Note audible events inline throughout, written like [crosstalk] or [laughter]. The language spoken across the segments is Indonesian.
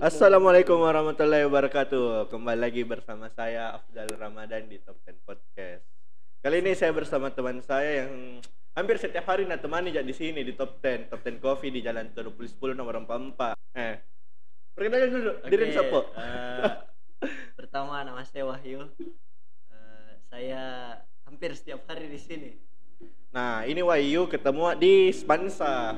Assalamualaikum warahmatullahi wabarakatuh. Kembali lagi bersama saya Afdal Ramadan di Top 10 Podcast. Kali ini saya bersama teman saya yang hampir setiap hari nak temani di sini di Top 10, Top 10 Coffee di Jalan Terupul 10 nomor 44. Eh. Perkenalkan dulu, Oke, diri siapa? eh, pertama nama saya Wahyu. Eh, saya hampir setiap hari di sini. Nah, ini Wahyu ketemu di Spansa.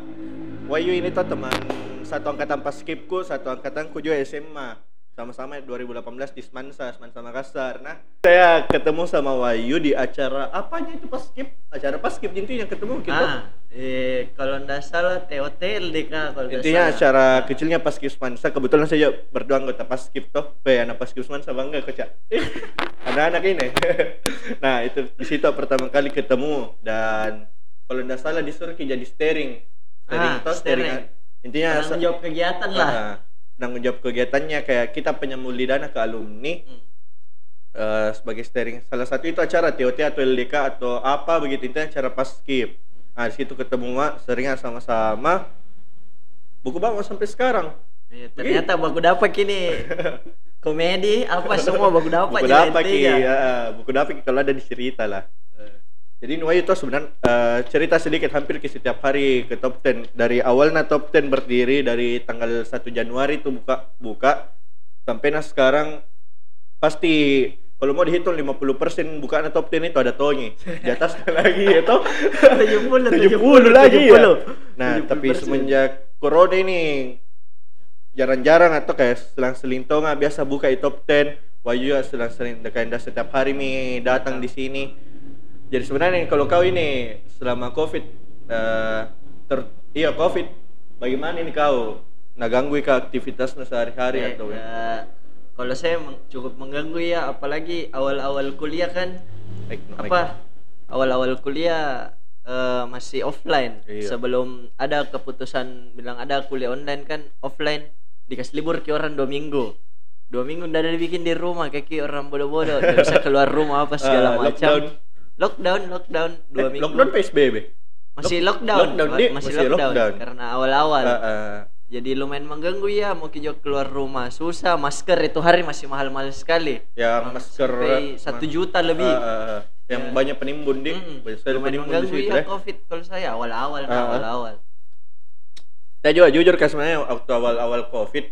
Wahyu ini tuh teman satu angkatan pas skipku, satu angkatanku juga SMA. Sama-sama 2018 di Spansa, Spansa Makassar. Nah, saya ketemu sama Wahyu di acara apanya itu pas skip? Acara pas skip intinya ketemu kita. Ah, eh, kalau ndak salah TOT LDK kalau Intinya salah. acara kecilnya pas skip Spansa. Kebetulan saya berdua anggota pas skip toh. Be, anak pas skip Spansa bangga kocak. [laughs] Anak-anak ini. [laughs] nah, itu di situ pertama kali ketemu dan kalau ndak salah disuruh jadi steering. Steering Ah, toh, steering. steering. Intinya Tanggung jawab kegiatan lah. Ah, tanggung jawab kegiatannya kayak kita penyambut dana ke alumni Hmm. eh, sebagai steering. Salah satu itu acara TOT atau LDK atau apa begitu intinya acara pas skip. Nah, di situ ketemu Mak, seringan sama-sama. Buku bawa sampai sekarang. Eh, ternyata baku dapat kini [laughs] komedi apa semua baku dapat buku dapat ya, buku dapat kalau ada di cerita lah. Jadi Nuai itu sebenarnya eh, cerita sedikit hampir ke setiap hari ke top 10 dari awalnya top 10 berdiri dari tanggal 1 Januari itu buka buka. Sampai nah sekarang pasti kalau mau dihitung 50% bukaan top 10 itu ada Tongi di atas [laughs] lagi ya toh? 70, 70 lagi ya. 70. nah 70%. tapi semenjak corona ini jarang-jarang atau kayak selang-seling tonga biasa buka di top 10 Wahyu selang-seling dah setiap hari mi datang di sini jadi sebenarnya kalau kau ini selama covid eh, ter iya covid bagaimana ini kau? Nah ganggu ke aktivitasnya sehari-hari Eh, atau ya, kalau saya cukup mengganggu ya apalagi awal-awal kuliah kan. Baik, baik. apa? Awal-awal kuliah eh, masih offline. Iya. sebelum ada keputusan bilang ada kuliah online kan offline. Dikasih libur ke orang dua minggu. Dua minggu udah ada dibikin di rumah kayak ki orang bodoh-bodoh. Bisa keluar rumah apa segala Ah, macam lockdown. lockdown. Lockdown dua Eh, minggu. lockdown PSBB masih Lock- lockdown, lockdown, masih, Masih lockdown, lockdown. karena awal-awal. Ah, ah. jadi lumayan mengganggu ya mau kijok keluar rumah susah masker itu hari masih mahal-mahal sekali. Mam- masker satu juta lebih. yang Ya. banyak penimbun di sekali lumayan mengganggu situ ya eh. covid kalau saya awal-awal awal-awal. Saya juga jujur kan sebenarnya waktu awal-awal covid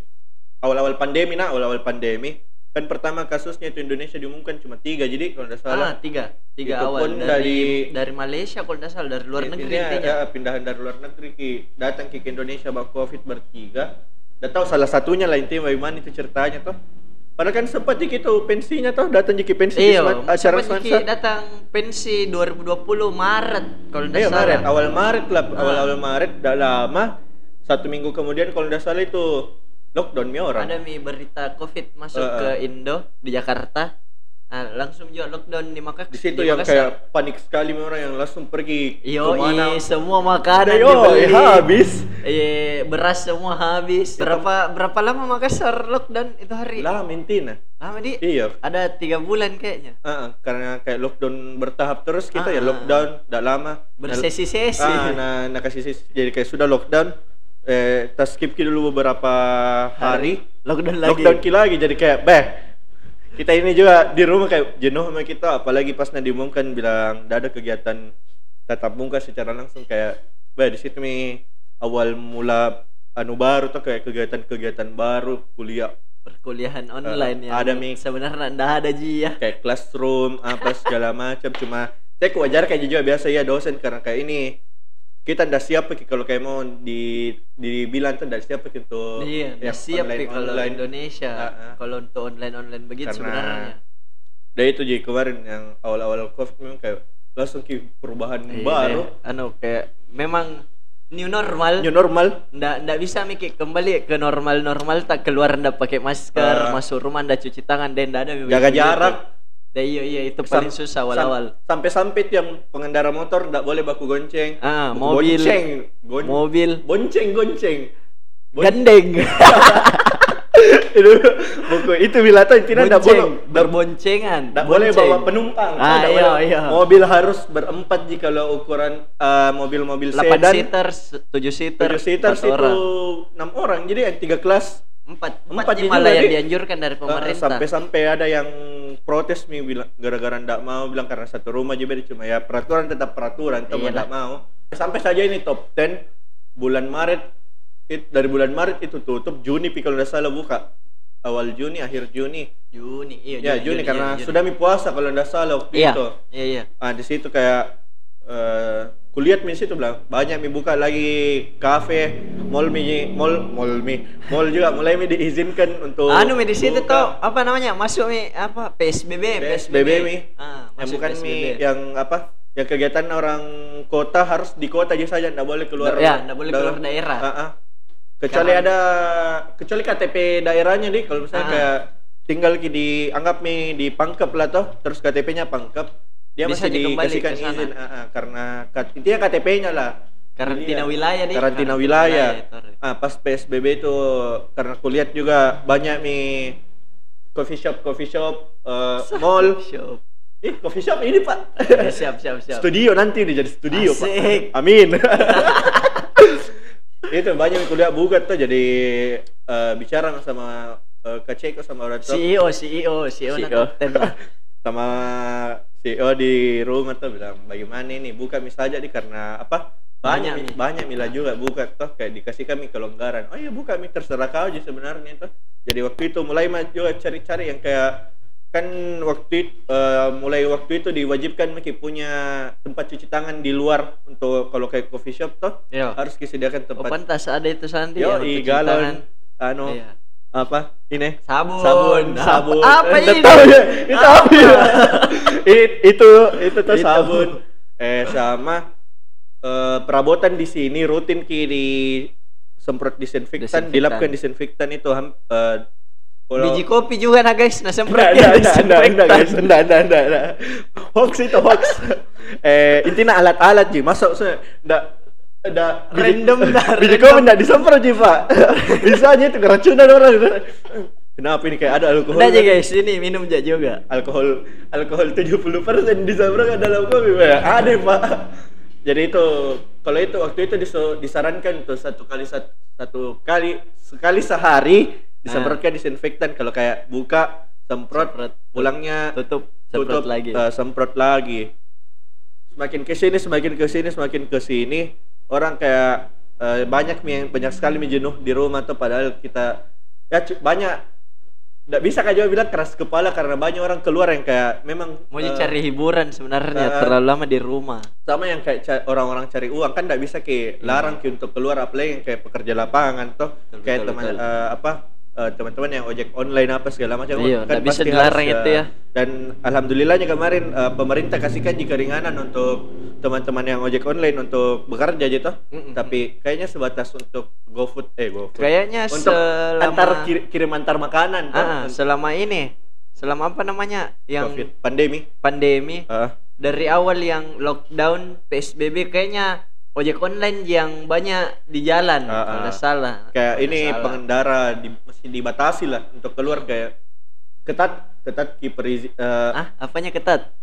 awal-awal pandemi nah awal-awal pandemi kan pertama kasusnya itu Indonesia diumumkan cuma tiga jadi kalau tidak ah salah tiga. Tiga Itu awal. pun dari dari- dari Malaysia kalau tidak salah dari luar negeri intinya ya, pindahan dari luar negeri ki datang ke Indonesia bawa covid bertiga. Udah tahu salah satunya lah intinya bagaimana itu ceritanya toh. Padahal kan sempat ki itu pensinya toh datang ki pensi iya acara sempat datang pensi 2020 Maret kalau tidak Iya salah. Maret, awal Maret lah, Ah. awal-awal Maret, tidak lama. Satu minggu kemudian kalau tidak salah itu lockdown mi orang. ada mi berita covid masuk ah. ke Indo di Jakarta nah, langsung juga lockdown di Makassar Di situ yang kayak panik sekali mi orang yang langsung pergi Yo, ke mana. semua makanan Yo, dibeli. [laughs] habis. Eh, beras semua habis. Berapa berapa lama Makassar lockdown itu hari? Lah mintina. Lama di? Iya. Ada tiga bulan kayaknya. Ah, ah, karena kayak lockdown bertahap terus kita ya Ah. lockdown, tidak lama. Bersesi-sesi. Ah, nah, nah kasih sesi. jadi kayak sudah lockdown. Eh, kita skip ki dulu beberapa hari. Lockdown lagi. lockdown lagi jadi kayak beh kita ini juga di rumah kayak jenuh sama kita apalagi pas nanti diumumkan bilang tidak ada kegiatan tatap muka secara langsung kayak beh di situ nih awal mula anu baru tuh kayak kegiatan-kegiatan baru kuliah Perkuliahan online ya. ada, Mi. Sebenarnya enggak ada Ji ya. kayak classroom apa segala macam cuma saya kewajar kayak juga biasa ya dosen karena kayak ini kita ndak siap kalau kayak mau di dibilang tuh ndak siap untuk Iya, siap online- kalau online. Indonesia. Ah, ah. Kalau untuk online-online begitu Karena- sebenarnya. dari itu jadi kemarin yang awal-awal covid memang kayak langsung ki perubahan Iya, baru anu kayak memang new normal. new normal Nggak, nggak bisa mikir kembali ke normal normal tak keluar ndak pakai masker Ah. masuk rumah ndak cuci tangan dan ndak ada jaga jarak Dah, iya iya itu Sam- paling susah awal-awal. sampai-sampai tuh yang pengendara motor ndak boleh baku gonceng Ah, Baku mobil. gonceng gon Mobil bonceng gonceng Bon- gandeng. [laughs] itu buku itu bila tuh intinya ndak boleh Bonceng, berboncengan. ndak boleh Bonceng. bawa penumpang Ah, Ndak iya, boleh. iya. mobil harus berempat jika lo ukuran eh, mobil-mobil 8 sedan seater, 7 seater, tujuh seater empat itu orang. enam orang jadi yang tiga kelas Empat, Empat empat malah yang dianjurkan dari Eh, pemerintah. sampai-sampai ada yang protes nih bilang gara-gara ndak mau bilang karena satu rumah aja beda. Cuma ya peraturan tetap peraturan Iyalah. ndak mau. Sampai saja ini top 10 bulan Maret. It, dari bulan Maret itu tutup. Juni pi kalau nggak salah buka. Awal Juni akhir Juni. Juni, iya ya Juni, karena iya, Juni. sudah mi puasa kalau ndak salah waktu Iya, itu. iya, iya. ah di situ kayak eh kulihat mi situ bilang banyak mi buka lagi kafe mall mi mall mall mi mall juga mulai mi diizinkan untuk anu mi di situ tuh apa namanya? Masuk mi apa? PSBB, PSBB mi Ah, yang bukan PSBB. mi yang apa yang kegiatan orang kota harus di kota aja saja nggak boleh keluar Ya, nggak boleh keluar daerah. Ah, ah. kecuali Karena- ada kecuali KTP daerahnya nih kalau misalnya Ah. kayak tinggal di anggap mi di Pangkep lah toh terus KTP-nya Pangkep dia Bisa masih dikasihkan ke sana. izin ah, ah, karena kat- intinya KTP-nya lah Karantina Jadi, wilayah deh. karantina wilayah itu. ah pas PSBB itu karena kulihat juga banyak mi coffee shop coffee shop eh, [laughs] mall Shop. Ih, coffee shop ini, Pak. Ya, siap, siap, siap. Studio nanti nih jadi studio, Asik. Pak. Amin. [laughs] itu banyak kuliah buka tuh jadi eh, bicara sama uh, Kak Ceko sama orang CEO, CEO, CEO, CEO. top 10 lah. [laughs] sama CEO di rumah tuh bilang bagaimana ini buka misalnya di karena apa banyak Banyak, mi- Mi. banyak mila juga buka tuh kayak dikasih kami kelonggaran oh iya buka mi terserah kau aja sebenarnya tuh jadi waktu itu mulai mah juga cari-cari yang kayak kan waktu itu, eh, mulai waktu itu diwajibkan Miki punya tempat cuci tangan di luar untuk kalau kayak coffee shop tuh Iya. harus disediakan Oh, tempat pantas ada itu sandi yo i untuk cuci tangan. galon anu Iya. Apa ini Sabun. sabun Apa- sabun apa ini? tahu ya itu Apa? ya? [laughs] It- itu itu tuh Itu. sabun eh sama eh, perabotan di sini rutin ki di semprot disinfektan, Disinfektan. dilapkan disinfektan itu eh, kalau- Biji kopi juga nah guys, nah semprot enggak, enggak, enggak, guys. Enggak, enggak, enggak, enggak. Hoax itu hoax. [laughs] eh, intinya alat-alat Ji. Masuk se enggak enggak Random dah, Biji random. kopi enggak disemprot Ji, Pak. [laughs] Bisanya itu keracunan orang. Kenapa ini kayak ada alkohol? Udah aja guys, ini minum aja juga. Alkohol alkohol 70% disemprot dalam kopi, Pak. Ada, Pak. Jadi itu kalau itu waktu itu diso- disarankan untuk satu kali sat- satu kali sekali sehari disemprotkan disinfektan kalau kayak buka semprot, Semprot. pulangnya Tutup, semprot lagi. eh, semprot lagi semakin ke sini semakin ke sini semakin ke sini orang kayak eh, banyak banyak sekali mi jenuh di rumah tuh padahal kita ya banyak nggak bisa kan juga bilang keras kepala karena banyak orang keluar yang kayak memang Mau eh, cari hiburan sebenarnya, eh, terlalu lama di rumah. sama yang kayak orang-orang cari uang kan nggak bisa ke larang ki untuk keluar apalagi yang kayak pekerja lapangan toh Betul, kayak betul, teman betul. eh, apa eh, teman-teman yang ojek online apa segala macam kan Iya, nggak bisa pasti dilarang harus, itu eh, ya. dan alhamdulillahnya kemarin eh, pemerintah kasihkan jika ringanan untuk teman-teman yang ojek online untuk bekerja gitu Mm-mm. tapi kayaknya sebatas untuk GoFood eh GoFood Kayaknya untuk selama antar kir- kirim antar makanan Ah, selama ini, selama apa namanya? Yang COVID pandemi pandemi Ah, dari awal yang lockdown PSBB kayaknya ojek online yang banyak di jalan Ah, kalau ah. nggak salah. kayak Kalau ini salah. pengendara di, mesti dibatasi lah untuk keluar kayak ketat ketat kiper eh, Ah, apanya ketat?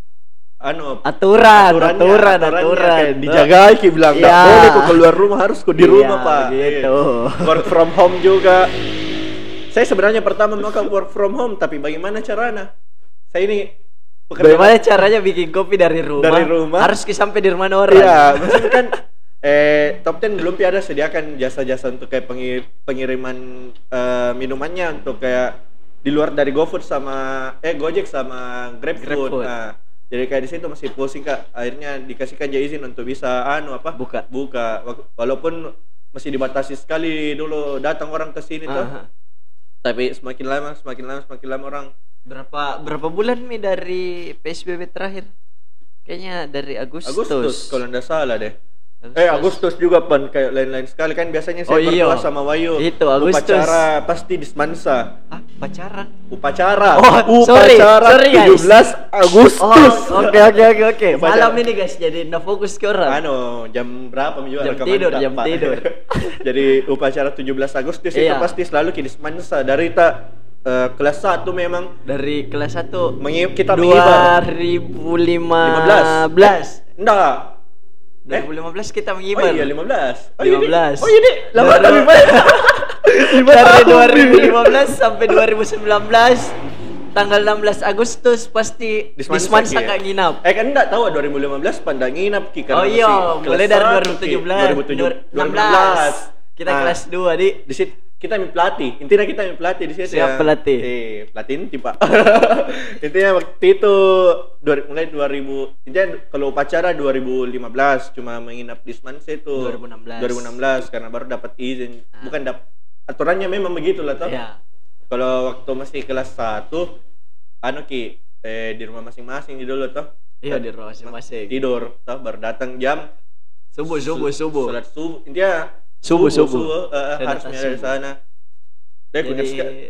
anu Aturan, aturannya- aturan, aturannya aturan. kayak dijaga ki bilang nggak Iya. boleh kok keluar rumah harus kok di Iya, rumah pak gitu. Iya. work from home juga saya sebenarnya pertama mau work from home tapi bagaimana caranya saya ini Bagaimana caranya bikin kopi dari rumah? Dari rumah. Harus sampai di rumah orang. Iya, maksudnya kan eh top 10 belum ada sediakan jasa-jasa untuk kayak pengir- pengiriman eh, minumannya untuk kayak di luar dari GoFood sama eh Gojek sama GrabFood. GrabFood. Nah, jadi kayak di situ masih pusing Kak. Akhirnya dikasihkan aja izin untuk bisa anu apa? Buka. Buka. Walaupun masih dibatasi sekali dulu datang orang ke sini tuh. Tapi semakin lama, semakin lama, semakin lama orang Berapa berapa bulan mi dari PSBB terakhir? Kayaknya dari Agustus. Agustus kalau nggak salah deh. Eh Agustus juga pan kayak lain-lain sekali kan biasanya saya Oh, iya. berdua sama Wayu. Itu, Agustus. Upacara pasti di Semansa. Ah, pacaran. Upacara. Oh, sorry, Upacara sorry, guys. 17 Agustus. Oh, oke oke oke oke. Upacara. Malam ini guys, jadi nggak fokus ke orang. Anu, jam berapa juga Jam tidur, jam Pak? tidur. Jadi upacara 17 Agustus itu Iya. pasti selalu di Semansa dari tak eh, kelas 1 memang Dari kelas 1 mengi- kita mengibar. 2015. Enggak. 2015 kita Oh mengibar. iya 15. Oh iya, Dik. 15. Oh iya, Dik. Lama Baru- tapi banyak. Lima dari tahun, 2015 sampai 2019 tanggal 16 Agustus pasti di Semansa Ki, ya? nginap. Eh kan enggak tahu 2015 pandang nginap Ki Oh iya, mulai dari satu, Ki. 2017, 2016. 2016. Kita Ah, kelas 2 di di situ kita mi pelatih. Intinya kita mi pelatih di situ Siap, pelatih. Eh, pelatih inti, Pak. [laughs] intinya waktu itu dua, mulai 2000 intinya kalau upacara 2015 cuma menginap di Semansa itu 2016. 2016 karena baru dapat izin. Ah. Bukan dapat aturannya memang begitu lah toh. Iya. Kalau waktu masih kelas 1 anu Ki eh, di rumah masing-masing dulu toh. Iya di rumah masing-masing. Tidur toh baru datang jam Subuh subuh su- subuh. Salat subuh. Intinya Subuh, subuh. eh, Saya harus dari subuh. sana. Dek, Jadi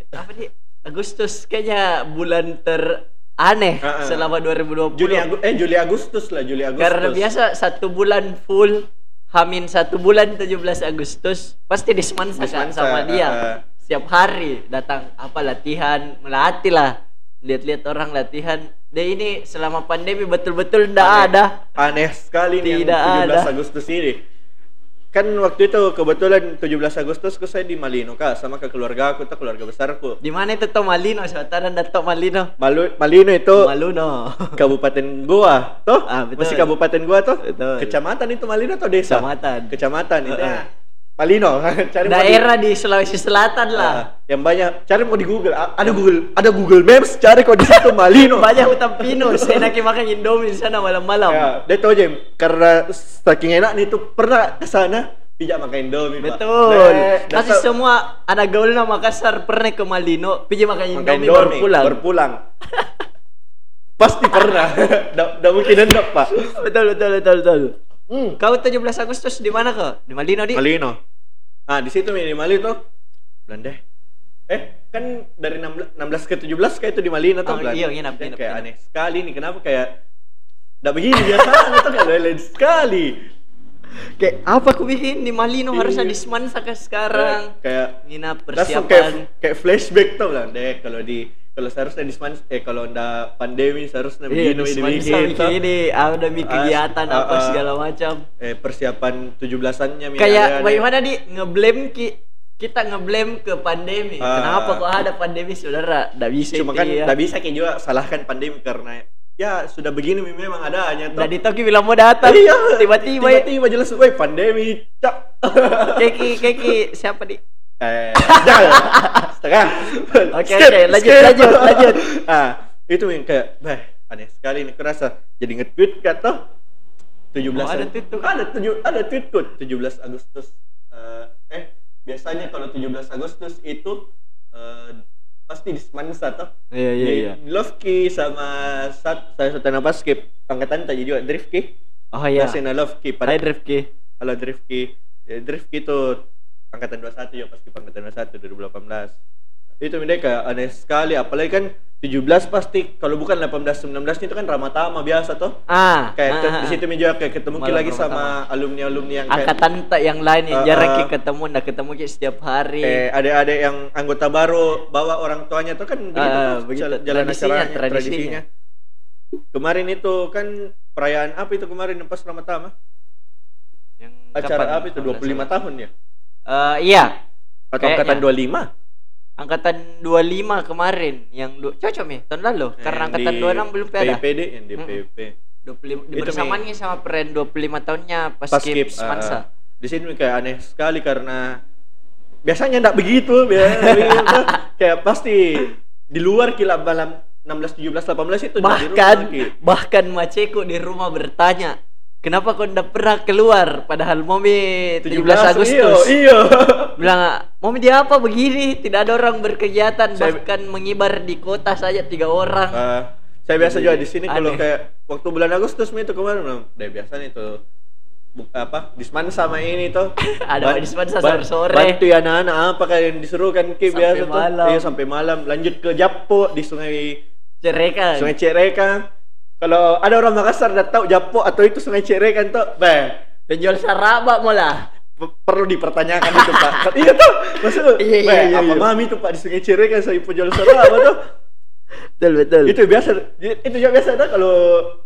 apa nih? Agustus kayaknya bulan teraneh Ah, ah. selama 2020. Juli Agu- eh Juli Agustus lah, Juli Agustus. Karena biasa satu bulan full Hamin satu bulan 17 Agustus pasti di Semansa Di kan sama dia. ah, ah. Setiap hari datang apa latihan, melatih lah. Lihat-lihat orang latihan. Deh ini selama pandemi betul-betul ndak Aneh. ada. Aneh sekali nih Tidak yang 17 ada. Agustus ini. Kan waktu itu kebetulan 17 Agustus ku saya di Malino Kak sama ke keluarga aku tuh keluarga besarku. Di mana itu Tomalino? Selatan dan Tomalino. Malu, Malino itu Maluno. [laughs] Kabupaten Goa, toh? Ah, betul. Masih Kabupaten Goa toh? Betul. Kecamatan itu Malino atau desa? Kecamatan. Kecamatan itu. Heeh. Malino. [laughs] Cari Daerah di Sulawesi Selatan lah. Ah, yang banyak cari mau di Google. Ada Google, ada Google Maps, cari kok di situ Malino. [laughs] Banyak hutan pinus. [laughs] Enaknya makan Indomie di sana malam-malam. Ya, dia tahu aja karena saking enak nih tuh pernah ke sana pijak makan Indomie. Betul. Deh, Kasih dasar- semua anak gaul nama Makassar pernah ke Malino, pergi makan makan Indomie, baru pulang. baru pulang. Pasti pernah. Dah mungkin enggak, Pak. betul betul betul betul. Hmm. Kau 17 Agustus di mana kau? Di Malino di? Malino. Ah, di situ nih di Malino tuh. Belanda. Eh, kan dari 16, 16 ke 17 kayak itu di Malino tuh Oh, Belanda. iya, nginap, nginap, Kayak nginap. aneh sekali nih. Kenapa kayak Nggak begini biasanya tuh kayak lain sekali. Kayak apa aku bikin di Malino Iya. harusnya di Semansa ke sekarang. Kayak Nginap langsung persiapan. kayak kayak flashback tuh Belanda. kalau di kalau seharusnya di Seman eh kalau ndak pandemi seharusnya Iya, begini begini, begini, begini, ada mi Ah, kegiatan ah, apa ah. segala macam. eh persiapan 17-annya mi, Kayak ada- ada- bagaimana di ngeblame ki kita ngeblame ke pandemi. Ah. Kenapa kok ada pandemi saudara? Nggak bisa cuma kan ya. bisa kayak juga salahkan pandemi karena ya sudah begini memang adanya tuh. Nggak ditoki bilang mau datang. Iya, Tiba-tiba ya. tiba-tiba jelas, woi pandemi, cak. Keki, keki, siapa di? Eh, jangan. Setengah. Oke, Skip, oke, lanjut, skip. lanjut, lanjut. [laughs] ah, itu yang kayak, bah, aneh sekali nih kerasa. Jadi nge-tweet kata 17 Oh, ada tweet tuh. Ada tujuh, ada tweet tuh 17 Agustus. Eh, eh, biasanya kalau 17 Agustus itu eh, pasti di Semansa toh. Iya, iya, iya. Loveki sama sat, saya satu nama skip angkatan tadi juga Drifki. Oh iya. Masih na Loveki Hai Drifki. Halo Drifki. Ya, Drifki itu angkatan 21 ya pas angkatan 21 2018. Itu mereka aneh sekali apalagi kan 17 pasti kalau bukan 18 19 itu kan Ramatama biasa toh. Ah, Kayak ah, ah, di situ juga kayak ketemu Malam lagi sama Ramatama. alumni-alumni yang kayak angkatan tak yang lain yang Ah, jarang kita ketemu, ndak ketemu kita setiap hari. kayak adik-adik yang anggota baru bawa orang tuanya tuh kan begitu tuh, begitu. jal- jalan Tradisinya, acaranya, tradisinya. Kemarin itu kan perayaan apa itu kemarin pas Ramatama? Yang Acara kapan? apa itu 18 25 tahun ya? Eh, iya, Atau Kayaknya. angkatan 25? angkatan 25 kemarin yang du- cocok nih tahun lalu karena Yang angkatan di 26 belum ada. PIPD yang di Mm-mm. PIP. 25 Itu, sama peren 25 tahunnya pas, Pas skip skip. Ah, di sini kayak aneh sekali karena biasanya enggak begitu, biasa [laughs] kayak pasti di luar kila malam 16 17 18 itu bahkan bahkan Maceko di rumah bertanya kenapa kau ndak pernah keluar padahal Momi 17 Agustus Iya, iya. bilang Momi dia apa begini tidak ada orang berkegiatan Saya- bahkan mengibar di kota saja tiga orang Ah, saya biasa juga di sini kalau kayak waktu bulan Agustus itu kemarin belum. Deh biasanya itu bu- apa Disman sama ini tuh [laughs] Ada Disman ban- sore-sore. bantu ya anak-anak apa kayak yang disuruh kan Sampai biasa malam. tuh iya sampai malam lanjut ke Japo di sungai cerekan Sungai Cereka. Kalau ada orang Makassar udah tahu Japo atau itu Sungai Cereka tuh, bah, penjual saraba malah pe- perlu dipertanyakan itu Pak. [laughs] iya tuh, maksud Iya, iya, iya, apa iya. mami tuh Pak di Sungai Cereka saya penjual apa tuh? betul betul itu biasa itu juga biasa ada kalau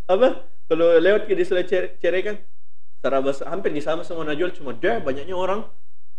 apa kalau lewat ke di Sungai Cer- Cereka Sarabas hampir di sama semua jual cuma dia banyaknya orang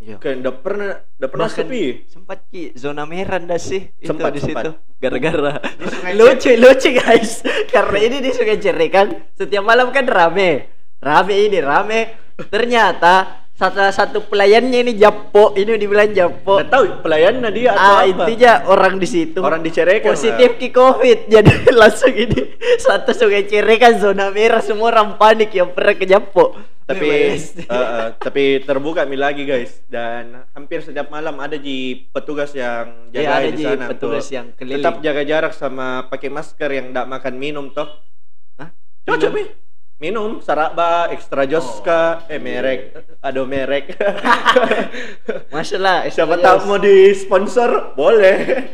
Iya. kayak nggak pernah nggak pernah Bahkan sepi? sempat ki zona merah ndak sih itu Sempat, di sempat. situ gara-gara [laughs] lucu lucu guys. Karena ini di Sungai Cere kan? Setiap malam kan rame. Rame ini rame. Ternyata satu satu pelayannya ini Japo ini dibilang Japo nggak tahu pelayannya dia atau ah apa? intinya orang di situ. Orang dicerekan positif ki covid. [laughs] Jadi langsung ini satu Sungai Cere kan zona merah semua orang panik yang pernah ke Japo tapi [laughs] eh, eh, tapi terbuka mi lagi guys. Dan hampir setiap malam ada di petugas yang jaga ada di sana petugas tuh. yang keliling. tetap jaga jarak sama pakai masker yang tidak makan minum toh. Hah? cocok mi minum saraba ekstra joska eh merek. Aduh merek. [laughs] Masalah siapa tahu mau di sponsor boleh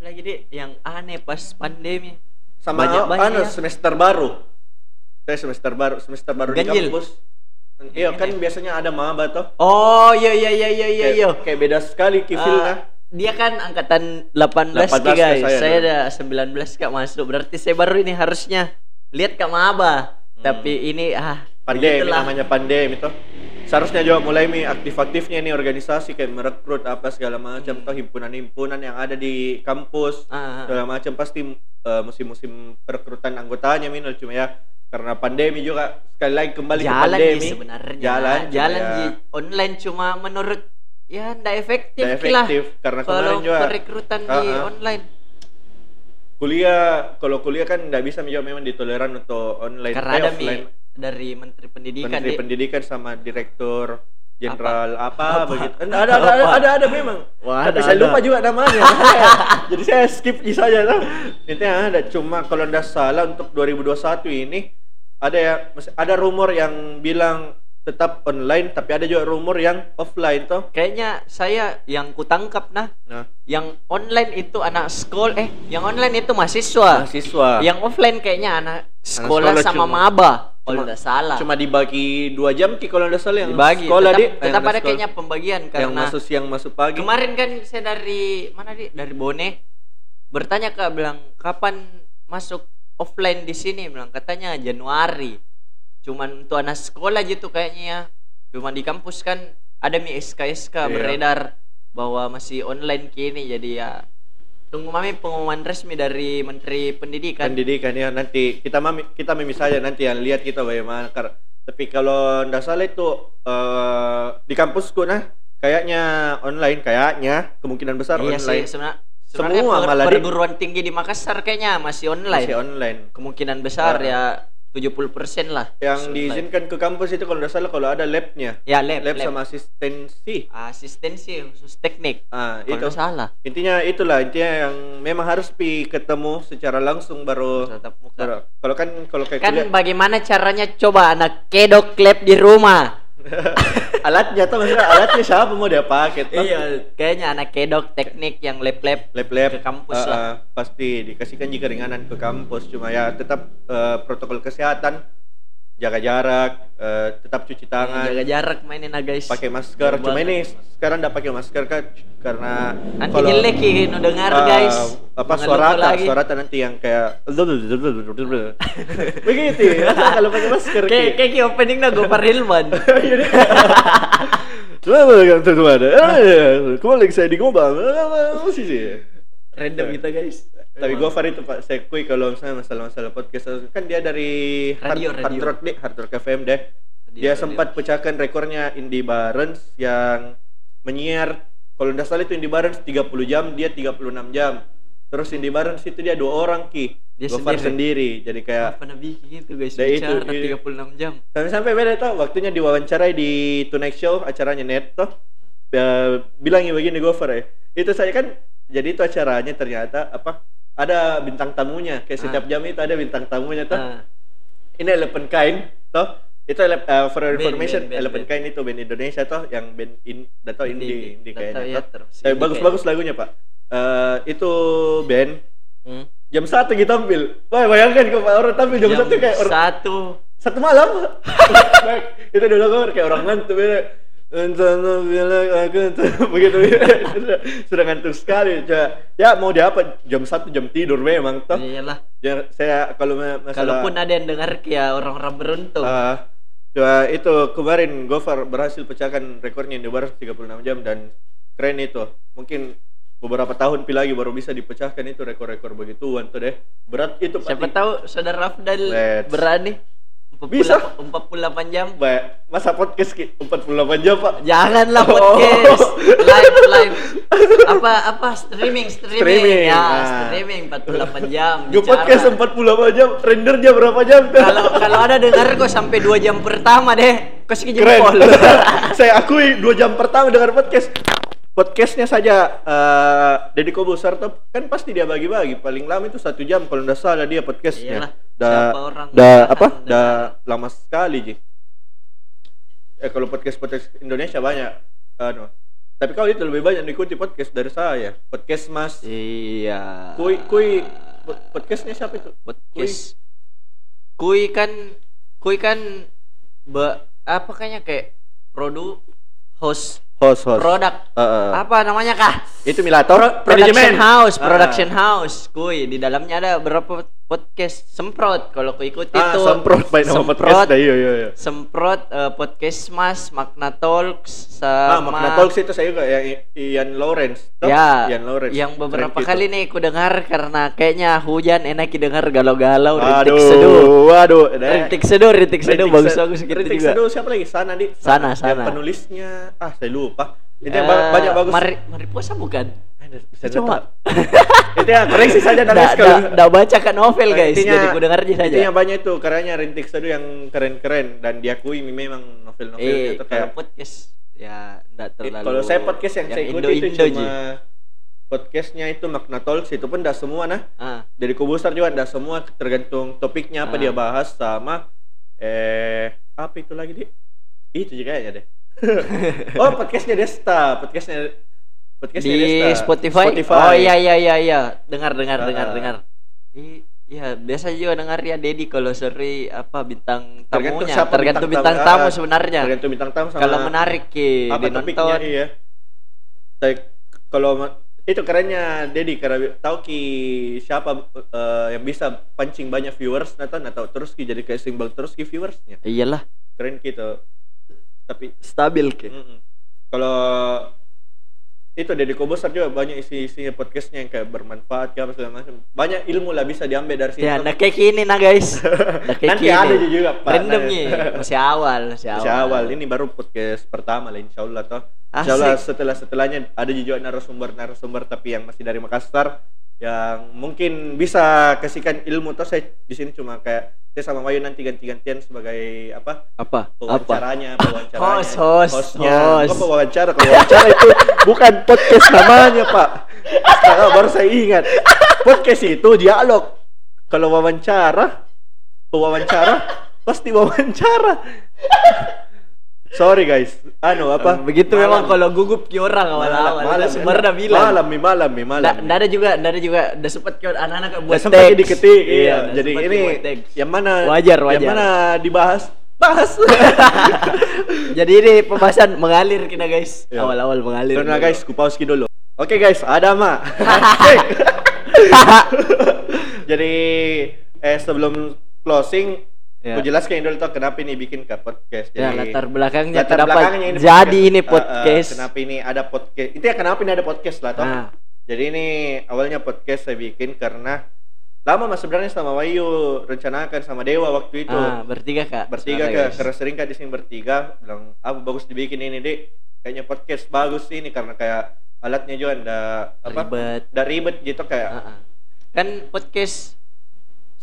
lagi deh yang aneh pas pandemi. Sama Banyak- banyak anu ya. semester baru. Saya semester baru semester baru di Ganjil. kampus. Iya kan biasanya ada maba toh. Oh iya iya iya iya iya. kayak, iya. kayak beda sekali kifilnya dia kan angkatan 18, 18 ki, guys. saya Saya, ada 19 kak masuk. Berarti saya baru ini harusnya lihat kak maba. Hmm. Tapi ini ah pandemi begitulah. namanya pandemi toh seharusnya juga mulai mi aktif-aktifnya nih organisasi kayak merekrut apa segala macam toh himpunan-himpunan yang ada di kampus Ah, ah. segala macam pasti eh, musim-musim perekrutan anggotanya minal cuma ya karena pandemi juga sekali lagi kembali ke jalan pandemi Ji, sebenarnya. jalan jalan ya Ji. online cuma menurut ya ndak efektif, Ki lah. efektif karena Kalau kemarin juga perekrutan di Ah, ah. online kuliah kalau kuliah kan nggak bisa juga memang ditoleran untuk online karena eh, ada offline. dari Menteri Pendidikan Menteri Di. Pendidikan sama Direktur Jenderal apa, Apa? begitu. Ada ada, ada ada Apa? ada ada memang. Wah, Tapi ada, saya ada. lupa juga namanya. [laughs] Jadi saya skip di saja lah. Intinya ada cuma kalau tidak salah untuk 2021 ini ada ya ada rumor yang bilang tetap online tapi ada juga rumor yang offline toh. Kayaknya saya yang kutangkap nah, Nah, yang online itu anak sekolah eh yang online itu mahasiswa. mahasiswa Yang offline kayaknya anak sekolah, sekolah sama cuma- maba. Kalau tidak salah. cuma dibagi dua jam ki kalau salah yang dibagi. sekolah tetap, di tetap yang ada sekolah. kayaknya pembagian yang karena masuk siang masuk pagi. kemarin kan saya dari mana di dari Bone bertanya kak bilang kapan masuk offline di sini bilang katanya Januari cuman untuk anak sekolah gitu kayaknya ya. Cuman di kampus kan ada mi SK-SK Iya. beredar bahwa masih online kini. Jadi ya tunggu mami pengumuman resmi dari Menteri Pendidikan. Pendidikan ya nanti. Kita mami kita mimi saja nanti yang lihat kita bagaimana. Tapi kalau ndak salah itu eh, di kampusku nah kayaknya online kayaknya kemungkinan besar iya online. sih sebenarnya Semua per- malah perguruan tinggi di Makassar kayaknya masih online. Masih online. Kemungkinan besar Ah. ya 70% lah. Yang diizinkan ke kampus itu kalau ndak salah kalau ada labnya. Ya lab, lab, lab. sama asistensi. Asistensi khusus teknik. Ah kalau itu. salah. Intinya itulah intinya yang memang harus pi ketemu secara langsung baru tatap muka. baru- kalau kan kalau kayak kan kuliah bagaimana caranya coba anak kedok lab di rumah [laughs] alatnya tuh maksudnya alatnya siapa mau dia pakai? Iya kayaknya anak kedok teknik yang lab lab-lab Ke kampus uh, lah. uh, pasti dikasihkan jika ringanan ke kampus. Cuma ya tetap uh, protokol kesehatan jaga jarak uh, tetap cuci tangan. Jaga jarak mainin ah guys. Pakai masker. Jaga cuma ini sekarang tidak pakai masker kan karena nanti kalau, jelek ya nu dengar uh, guys. apa Mengeluh suarata lagi. suarata nanti yang kayak [laughs] begitu ya kalau pakai masker kayak kayak opening na Gopar Hilman Selamat datang teman-teman. Eh, Kembali saya di sih. random kita guys Tapi gue Farid itu Pak, saya kui kalau misalnya masalah-masalah podcast kan dia dari Radio, hard, hard radio. rock deh, hard rock FM deh. Radio, dia radio. sempat pecahkan rekornya Indie Barons yang menyiar kalau tidak salah itu Indie Barons 30 jam, dia 36 jam. Terus Indie Barons itu dia dua orang ki, Dia Gofar sendiri. sendiri. Jadi kayak apa nabi gitu guys Nah, itu, bicara iya. 36 jam sampai-sampai beda tuh waktunya diwawancarai di Tonight Show acaranya Net tuh Ya, bilangnya begini Gofar ya itu saya kan jadi itu acaranya ternyata apa ada bintang tamunya kayak Ah. setiap jam itu ada bintang tamunya tuh Ah. ini Eleven Kind toh itu uh, for your information band, band, Eleven band. Kind itu band Indonesia toh yang band in atau indie indie tahu kayaknya ya, toh. Tapi indie bagus-bagus lagunya pak Eh, itu band Hmm. jam satu kita tampil wah bayangkan kalau orang tampil jam, satu kayak orang satu satu malam [laughs] itu dulu kayak orang ngantuk Entah bilang aku [laughs] begitu. [laughs] Sudah, sudah ngantuk sekali. Ya mau di apa jam satu jam tidur memang toh. Iyalah. Ya, saya kalau ma- masalah kalaupun ada yang dengar ya orang-orang beruntung. Ah, Coba itu kemarin Gofar berhasil pecahkan rekornya di barat 36 jam dan keren itu. Mungkin beberapa tahun pi lagi baru bisa dipecahkan itu rekor-rekor begituan tuh deh. Berat itu Siapa pasti. tahu saudara Rafdal berani Bisa. 48 jam. Ba- Masa podcast ki 48 jam, Pak? Janganlah Oh. podcast live live [laughs] apa apa streaming streaming, Streaming, ya nah. streaming 48 jam [laughs] Gue podcast 48 jam, rendernya berapa jam? [laughs] kalau kalau ada dengar kok sampai 2 jam pertama deh segi Keren. jempol Saya akui 2 jam pertama dengar podcast. Podcastnya saja eh Deddy Kobusar tuh kan pasti dia bagi-bagi paling lama itu satu jam kalau nggak salah dia podcastnya. Iyalah, Da, da apa? Da lama sekali ji. Eh kalau podcast podcast Indonesia banyak. Anu. Tapi kau itu lebih banyak mengikuti podcast dari saya. Podcast Mas. iya Kui kui pod- podcastnya siapa itu? podcast kui kan kui kan be, apa kayaknya kayak produk host Host host. produk Eh, eh. apa namanya kah Itu Milator. Pro- production house, Ah. production house, kuy. Di dalamnya ada berapa podcast semprot. Kalau ku ikuti Ah, tuh semprot baik nama podcast dah. Iya iya iya. semprot eh, podcast mas, Magna Talks Ah, sama Magna Talks itu saya juga yang Ian Lawrence. Toh? Ya, Ian Lawrence. yang beberapa Keren kali gitu. nih ku dengar karena kayaknya hujan enak dengar galau-galau, rintik Aduh, seduh. waduh. Rintik seduh, rintik seduh bagus bagus gitu Rintik juga. Seduh siapa lagi? Sana di. Sana, Yang Sana. penulisnya ah saya lupa. Itu yang Eh, ba- banyak bagus. Mari, mari puasa bukan? Saya Cuma- [laughs] itu yang koreksi saja Nggak kalau nggak baca kan novel guys, jadi ku dengar aja saja. Intinya banyak itu karyanya Rintik Seduh yang keren-keren dan diakui memang novel-novelnya Eh, itu kayak podcast ya enggak Eh, terlalu. kalau saya podcast yang, saya ikuti itu Indo-Indo, cuma podcastnya itu Magna Talks itu pun tidak semua nah. Ah, dari Kubusar juga tidak semua tergantung topiknya apa Ah. dia bahas sama eh apa itu lagi di itu juga kayaknya deh. [laughs] Oh podcastnya Desta podcastnya podcastnya di Spotify? Spotify Oh iya iya iya iya. Dengar dengar Ah. dengar dengar. I- Iya, biasa juga dengar ya Dedi kalau seri apa bintang Tergantung tamunya. siapa Tergantung bintang bintang, tamu. tamu Ah, sebenarnya. tergantung bintang tamu sama Kalau menarik ki apa topiknya iya kalau itu kerennya Dedi karena tahu ki siapa eh, yang bisa pancing banyak viewers atau atau terus ki jadi kayak seimbang terus ki viewersnya Iyalah, keren gitu tapi stabil ki. mm-mm. kalau itu Deddy Kobosar juga banyak isi-isinya podcastnya yang kayak bermanfaat kayak segala macam banyak ilmu lah bisa diambil dari sini Ya, nah kayak gini nah guys. [laughs] Nah kayak nanti gini. ada juga Pak. Random nih, [laughs] masih awal, masih awal. Insya awal ini baru podcast pertama lah Insya Allah toh. Insya Allah Asik. setelah setelahnya ada juga narasumber narasumber tapi yang masih dari Makassar yang mungkin bisa kasihkan ilmu toh saya di sini cuma kayak saya sama Wayu nanti ganti-gantian sebagai apa Apa? Apa? pewawancaranya pewawancaranya Host, host, hostnya host. Kok pewawancara kalau wawancara itu bukan podcast namanya pak Astaga, baru saya ingat podcast itu dialog kalau wawancara pewawancara pasti wawancara sorry guys anu apa Begitu Malam. memang kalau gugup ki orang awal-awal. malam dah bilang. malam malam malam nggak ada juga, nggak ada juga, udah sempet ke anak-anak buat sempat teks. diketik iya, nggak jadi ini yang mana Wajar, yang wajar. mana dibahas bahas [laughs] Jadi ini pembahasan mengalir kita guys. Iya. Awal-awal mengalir. Karena guys, ku pause dulu. Oke guys, ada Ma. [laughs] [laughs] Jadi eh sebelum closing, Ya. ku jelaskan dulu tuh kenapa ini bikin ke podcast. Ya, Jadi latar belakangnya latar kenapa belakangnya ini jadi podcast. ini Eh, eh, podcast. kenapa ini ada podcast? Itu ya kenapa ini ada podcast lah toh. Nah, Jadi ini awalnya podcast saya bikin karena lama mas sebenarnya sama Wayu rencanakan sama Dewa waktu itu. ah, bertiga kak. bertiga ke guys. karena sering kak di sini bertiga bilang apa bagus dibikin ini dek kayaknya podcast bagus ini karena kayak alatnya juga ndak apa Ribet. ndak ribet gitu kayak Ah, ah. Kan podcast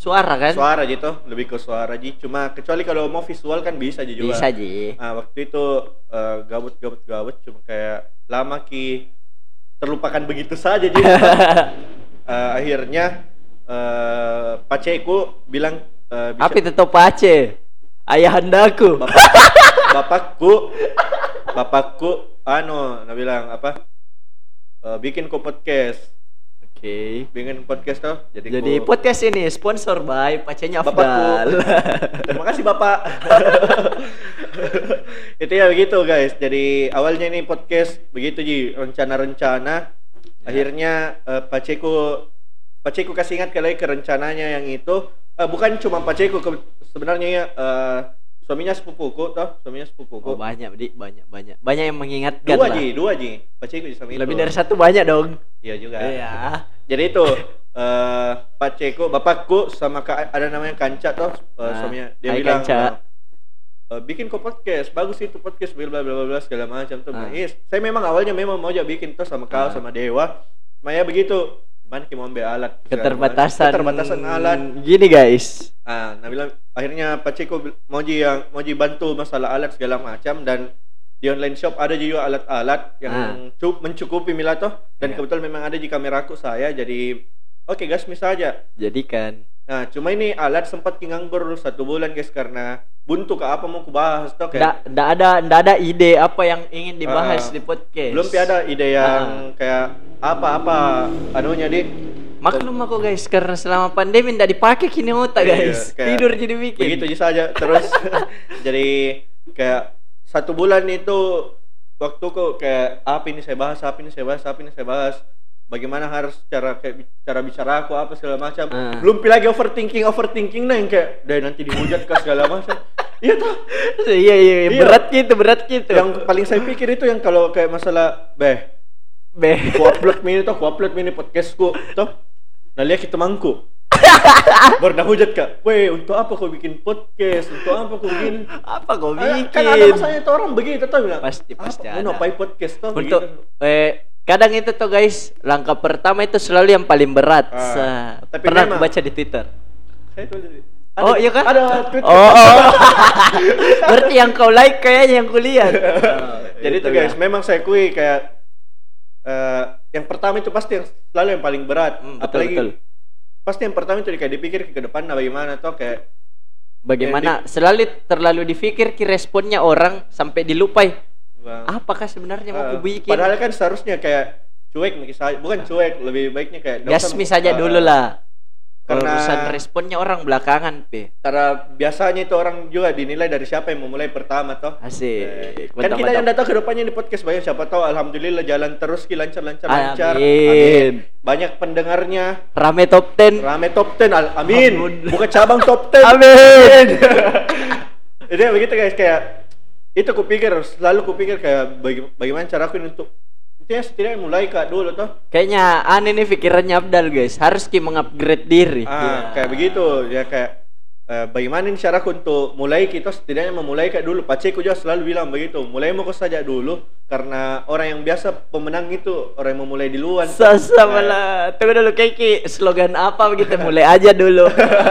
suara kan? suara gitu lebih ke suara ji cuma kecuali kalau mau visual kan bisa aja juga Bisa ji. ah waktu itu eh, gabut gabut gabut cuma kayak lama ki terlupakan begitu saja ji Eh, [laughs] akhirnya eh paceku bilang eh, bisa- Apa itu topace? Ayahandaku. Bapak, [laughs] bapakku bapakku anu nah bilang apa eh, bikin kok podcast Oke. bikin podcast tuh jadi Jadi ku- podcast ini sponsor by Pacenya. Afdal. [laughs] terima kasih bapak. [laughs] Itu ya begitu guys. Jadi awalnya ini podcast begitu ji. Rencana-rencana. Akhirnya eh, paceku paceku kasih ingat kali ke rencananya yang itu. Eh, bukan cuma paceku ke- sebenarnya ya eh, suaminya sepupuku toh. Suaminya sepupuku. Oh, banyak, Dik, banyak, banyak. Banyak yang mengingatkan dua lah. ji. Dua ji. Paciku sama itu Lebih dari satu banyak dong. Iya juga Iya. jadi itu eh paciku bapakku sama kak ada namanya kanca toh eh, Ah, suaminya dia hai, bilang Kanca. eh, bikin kok podcast bagus itu podcast bla bla bla bla segala macam tuh Ah. Yes, saya memang awalnya memang mau aja bikin tuh sama kau Ah. sama dewa cuma ya begitu gimana kita mau ambil alat. Keterbatasan. keterbatasan alat Gini guys. Ah, nah bilang akhirnya Pak Ciko bil- mau ji yang mau ji bantu masalah alat segala macam dan di online shop ada juga alat-alat yang Ah. cu- mencukupi mila toh dan Iya. kebetulan memang ada di kameraku saya jadi oke gas saja. Jadikan. Nah cuma ini alat sempat nganggur satu bulan guys karena buntu ke apa mau ku bahas toh kayak nggak ada nggak ada ide apa yang ingin dibahas Ah. di podcast. belum ada ide yang kayak apa-apa anunya di Maklum aku guys karena selama pandemi nggak dipakai kini otak Iya, guys. kayak Tidur jadi bikin. begitu aja saja terus [laughs] [laughs] jadi kayak satu bulan itu waktu kok kayak apa ini saya bahas apa ini saya bahas apa ini saya bahas bagaimana harus cara kayak cara bicara aku apa segala macam Ah. belum lagi overthinking overthinking nah yang kayak deh nanti dihujat ke segala macam [laughs] iya tuh iya, iya, iya, Iya. berat gitu, berat gitu. yang paling saya pikir itu yang kalau kayak masalah beh Be. ku upload mini tuh ku upload mini podcastku tuh nah lihat kita mangku [laughs] dah hujat kak weh untuk apa kau bikin podcast untuk apa kau bikin apa kau bikin? Kan ada masanya tuh orang begitu tuh bilang. Pasti, "Apa, pasti Mau ada." ngapain podcast tuh Untuk begitu. eh kadang itu tuh guys, langkah pertama itu selalu yang paling berat. Ah, tapi Pernah aku baca di Twitter. Saya tuh ada- Oh, iya kan? Ada tweet. Oh, oh. [laughs] Berarti yang kau like kayaknya yang kulihat. [laughs] Jadi tuh guys, memang saya kui kayak eh yang pertama itu pasti yang selalu yang paling berat. Hmm, betul, Apalagi betul. Pasti yang pertama itu kayak dipikir ke depan nah bagaimana tuh kayak Bagaimana selalu terlalu dipikir ki responnya orang sampai dilupai. bang, Apakah sebenarnya mau eh, aku bikin? padahal kan seharusnya kayak cuek saja, bukan cuek, lebih baiknya kayak Gasmi saja eh, dulu lah. Karena- Urusan responnya orang belakangan, Pe. Karena biasanya itu orang juga dinilai dari siapa yang memulai pertama toh. Asik. kan Mantap, kita yang datang ke depannya di podcast banyak siapa tahu alhamdulillah jalan terus ki lancar lancar lancar Amin. banyak pendengarnya Rame top 10. rame top 10 al- amin Amin. bukan cabang top 10 [laughs] Amin. jadi begitu guys kayak itu kupikir selalu kupikir kayak baga- bagaimana cara aku ini untuk intinya setidaknya mulai kak dulu toh Kayaknya aneh nih pikirannya Abdal, guys. Harus ki mengupgrade diri. ah Iya. kayak begitu ya kayak eh, bagaimana ini caraku untuk mulai kita setidaknya memulai kayak dulu paciku juga selalu bilang begitu mulai mau saja dulu karena orang yang biasa pemenang itu orang yang memulai duluan Sasa Nah, malah. Tunggu dulu Kiki, slogan apa begitu mulai aja dulu.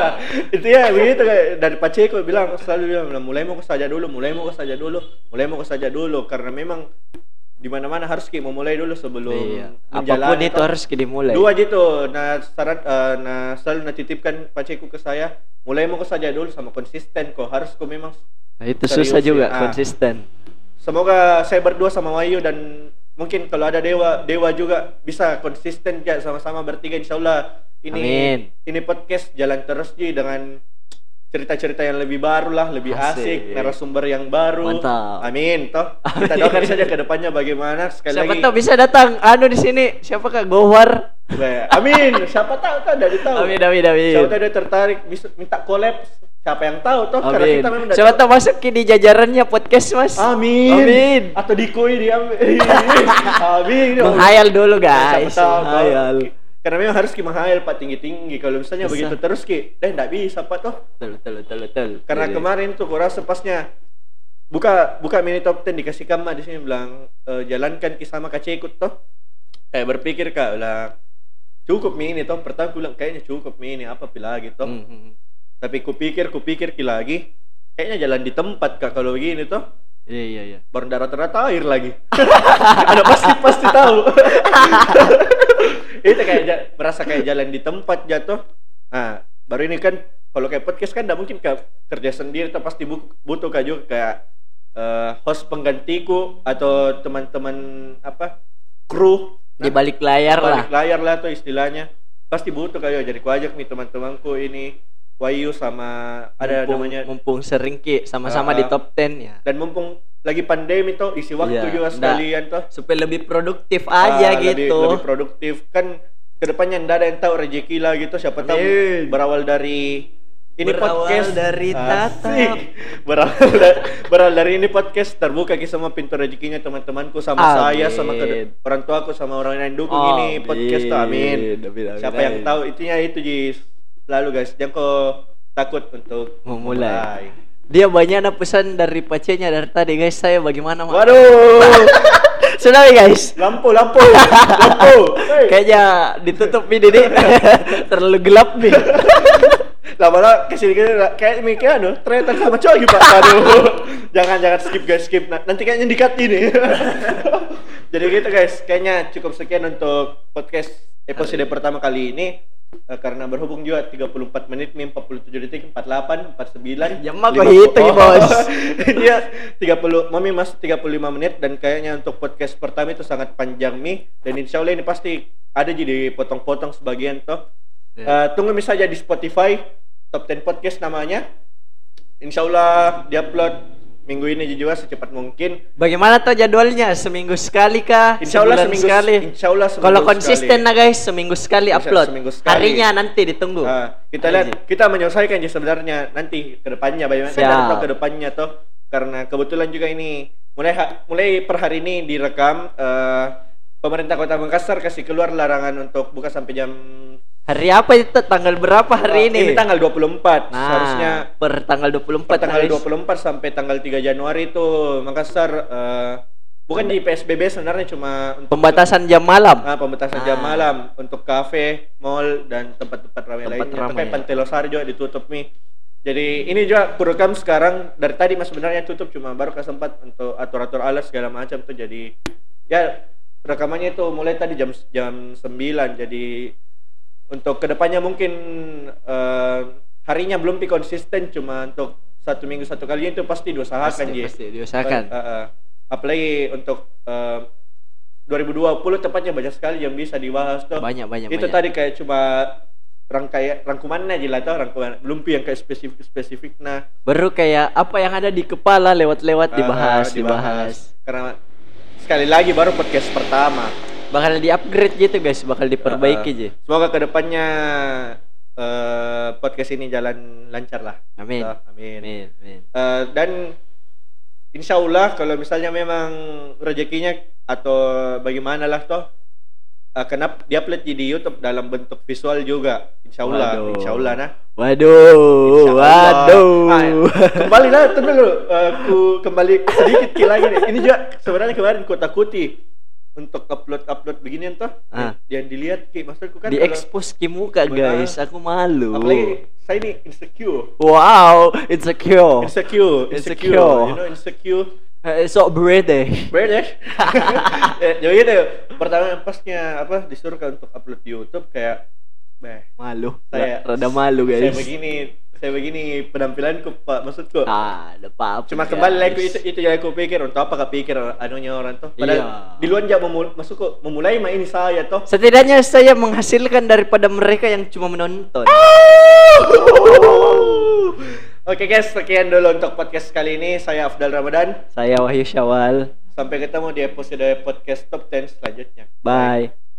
[laughs] itu ya begitu kayak dari Pacheco bilang selalu bilang mulai mau saja dulu mulai mau saja dulu mulai mau saja dulu karena memang di mana mana harus kita memulai dulu sebelum iya. Apa pun itu harus ki dimulai. dua gitu nah syarat eh, nah selalu natitipkan Pacheco ke saya mulai mau saja dulu sama konsisten kok harus kok memang Nah, itu Serius susah ya. juga Ah. konsisten. semoga saya berdua sama Wayu dan mungkin kalau ada dewa dewa juga bisa konsisten ya sama-sama bertiga insyaallah ini Amin. ini podcast jalan terus Ji dengan cerita-cerita yang lebih baru lah lebih asik, Asik. narasumber yang baru Mantap. amin toh kita Amin. doakan saja ke depannya bagaimana sekali Siapa lagi tahu bisa datang anu di sini. Siapa Kak Gohar? Amin siapa tahu kan dari tahu Amin amin amin. siapa tahu dia tertarik bisa minta collab siapa yang tahu toh karena Amin. kita memang Siapa tahu. masuk di jajarannya podcast Mas. Amin. Amin. Atau dikoi diambil. [laughs] [laughs] Amin. Menghayal dulu Siapa guys. tahu, Menghayal. Karena memang harus ki menghayal Pak tinggi-tinggi. Kalau misalnya Bisa. begitu terus ki, eh enggak bisa Pak toh. Betul betul betul betul. Karena Jadi, kemarin tuh gua rasa pasnya buka buka mini top 10 dikasih kama di sini bilang eh, jalankan ki sama kace ikut toh. Kayak berpikir kak lah cukup mini toh. Pertama aku bilang kayaknya cukup mini apa pilih lagi toh. Hmm, hmm. Tapi kupikir kupikir ki lagi kayaknya jalan di tempat kak kalau begini toh. Iya iya iya. baru darah rata air lagi [laughs] ada pasti pasti tahu [laughs] itu kayak merasa kayak jalan di tempat jatuh. Nah baru ini kan kalau kayak podcast kan tidak mungkin kayak kerja sendiri tuh pasti bu- butuh kayak juga kayak eh, host penggantiku atau teman-teman apa kru. Di balik layar lah. balik layar lah tuh istilahnya. Pasti butuh kayak jadi ku ajak nih teman-temanku ini Wayu sama ada mumpung, namanya mumpung sering ki. Sama-sama Ah, di top 10 ya. dan mumpung lagi pandemi tuh isi waktu Iya, juga sekalian tuh Supaya lebih produktif aja Ah, gitu. lebih, lebih produktif kan ke depannya ndak ada yang tahu rezeki lah gitu siapa tahu Amin. berawal dari ini Berawal podcast dari tatap. Asik. [laughs] berawal, da- berawal dari ini podcast terbuka ki semua pintu rezekinya teman-temanku sama Amin. saya sama ke- orang tuaku sama orang yang dukung ini podcast tuh amin. Amin, amin, Siapa amin. yang tahu itunya itu Jis. Lalu guys, jangan kau takut untuk Memulai. Dia banyak na pesan dari pacenya dari tadi guys. Saya bagaimana Mak? Waduh. [laughs] Sudah nih, guys. lampu, lampu. lampu. [laughs] Hey. Kayaknya ditutup ini nih. [laughs] Terlalu gelap nih. Lama-lama ke sini ke sini kayak mikir anu, ternyata sama cowok gitu Pak. Aduh. jangan jangan skip guys, skip. Nah, Nanti kayaknya dikat ini. Jadi gitu guys, kayaknya cukup sekian untuk podcast episode pertama kali ini. Eh, karena berhubung juga 34 menit min 47 detik 48 49 Ya, mah 50. hitung, Bos. [laughs] Dia 30 mami masuk 35 menit dan kayaknya untuk podcast pertama itu sangat panjang mi dan insya Allah ini pasti ada jadi potong-potong sebagian toh. Ya. Eh, tunggu mi saja di Spotify Top 10 Podcast namanya. Insya Allah diupload minggu ini juga secepat mungkin. Bagaimana tuh jadwalnya? Seminggu sekali kah? Insya Allah seminggu sekali. Insya Allah seminggu Kalau konsisten sekali. nah guys, seminggu sekali upload. seminggu sekali. Harinya nanti ditunggu. Nah, kita lihat Aja. kita menyelesaikan aja sebenarnya nanti ke depannya bagaimana kan kita tahu ke depannya toh karena kebetulan juga ini mulai mulai per hari ini direkam eh, pemerintah Kota Makassar kasih keluar larangan untuk buka sampai jam Hari apa itu? Tanggal berapa hari ini? ini tanggal 24 Nah, seharusnya per tanggal 24 per tanggal guys. 24 sampai tanggal 3 Januari itu Makassar eh, bukan di PSBB sebenarnya cuma untuk Pembatasan jam malam. Ah, pembatasan Ah. jam malam untuk kafe, mall dan tempat-tempat ramai Tempat lainnya. ramai, Tapi ya. Pantai Losari juga ditutup nih. Jadi ini juga kurekam sekarang dari tadi mas sebenarnya tutup cuma baru kesempat untuk atur-atur alat segala macam tuh jadi ya rekamannya itu mulai tadi jam jam 9 jadi untuk ke depannya mungkin eh, harinya belum pi konsisten cuma untuk satu minggu satu kali itu pasti diusahakan Pasti, pasti diusahakan. Eh, eh, apalagi untuk eh, 2020 tepatnya banyak sekali yang bisa dibahas tuh. Banyak banyak Itu banyak. tadi kayak cuma rangkai rangkumannya aja lah tuh rangkuman belum pi yang kayak spesifik spesifik nah Baru kayak apa yang ada di kepala lewat-lewat dibahas, Ah, dibahas. karena sekali lagi baru podcast pertama Bakal di-upgrade gitu guys, bakal diperbaiki Ah, aja. semoga ke depannya eh, podcast ini jalan lancar lah Amin. Tuh, amin Amin. amin. Eh, dan insya Allah kalau misalnya memang rezekinya atau bagaimana lah toh akan up, diupload di YouTube dalam bentuk visual juga insya Allah Waduh. insya Allah nah Waduh, waduh. Ah, kembali lah tunggu dulu aku kembali sedikit ki lagi nih ini juga sebenarnya kemarin ku takuti untuk upload upload beginian toh Ah. yang dilihat ki maksudku kan di expose ki muka guys, aku malu. apalagi saya ini insecure Wow, insecure. insecure insecure Insecure. you know insecure Eh, so British. British. [laughs] ya, jadi gitu. Pertama pasnya apa disuruh kan untuk upload di YouTube kayak beh Malu. saya rada malu guys. Saya begini, saya begini penampilanku Pak maksudku. Ah, apa Cuma kembali lagi itu itu yang aku pikir untuk apa kepikir anunya orang tuh. Padahal Iya. di luar jam memul masuk memulai mah ini saya toh. Setidaknya saya menghasilkan daripada mereka yang cuma menonton. [laughs] Oke guys, sekian dulu untuk podcast kali ini. Saya Afdal Ramadan. Saya Wahyu Syawal. Sampai ketemu di episode podcast top 10 selanjutnya. Bye.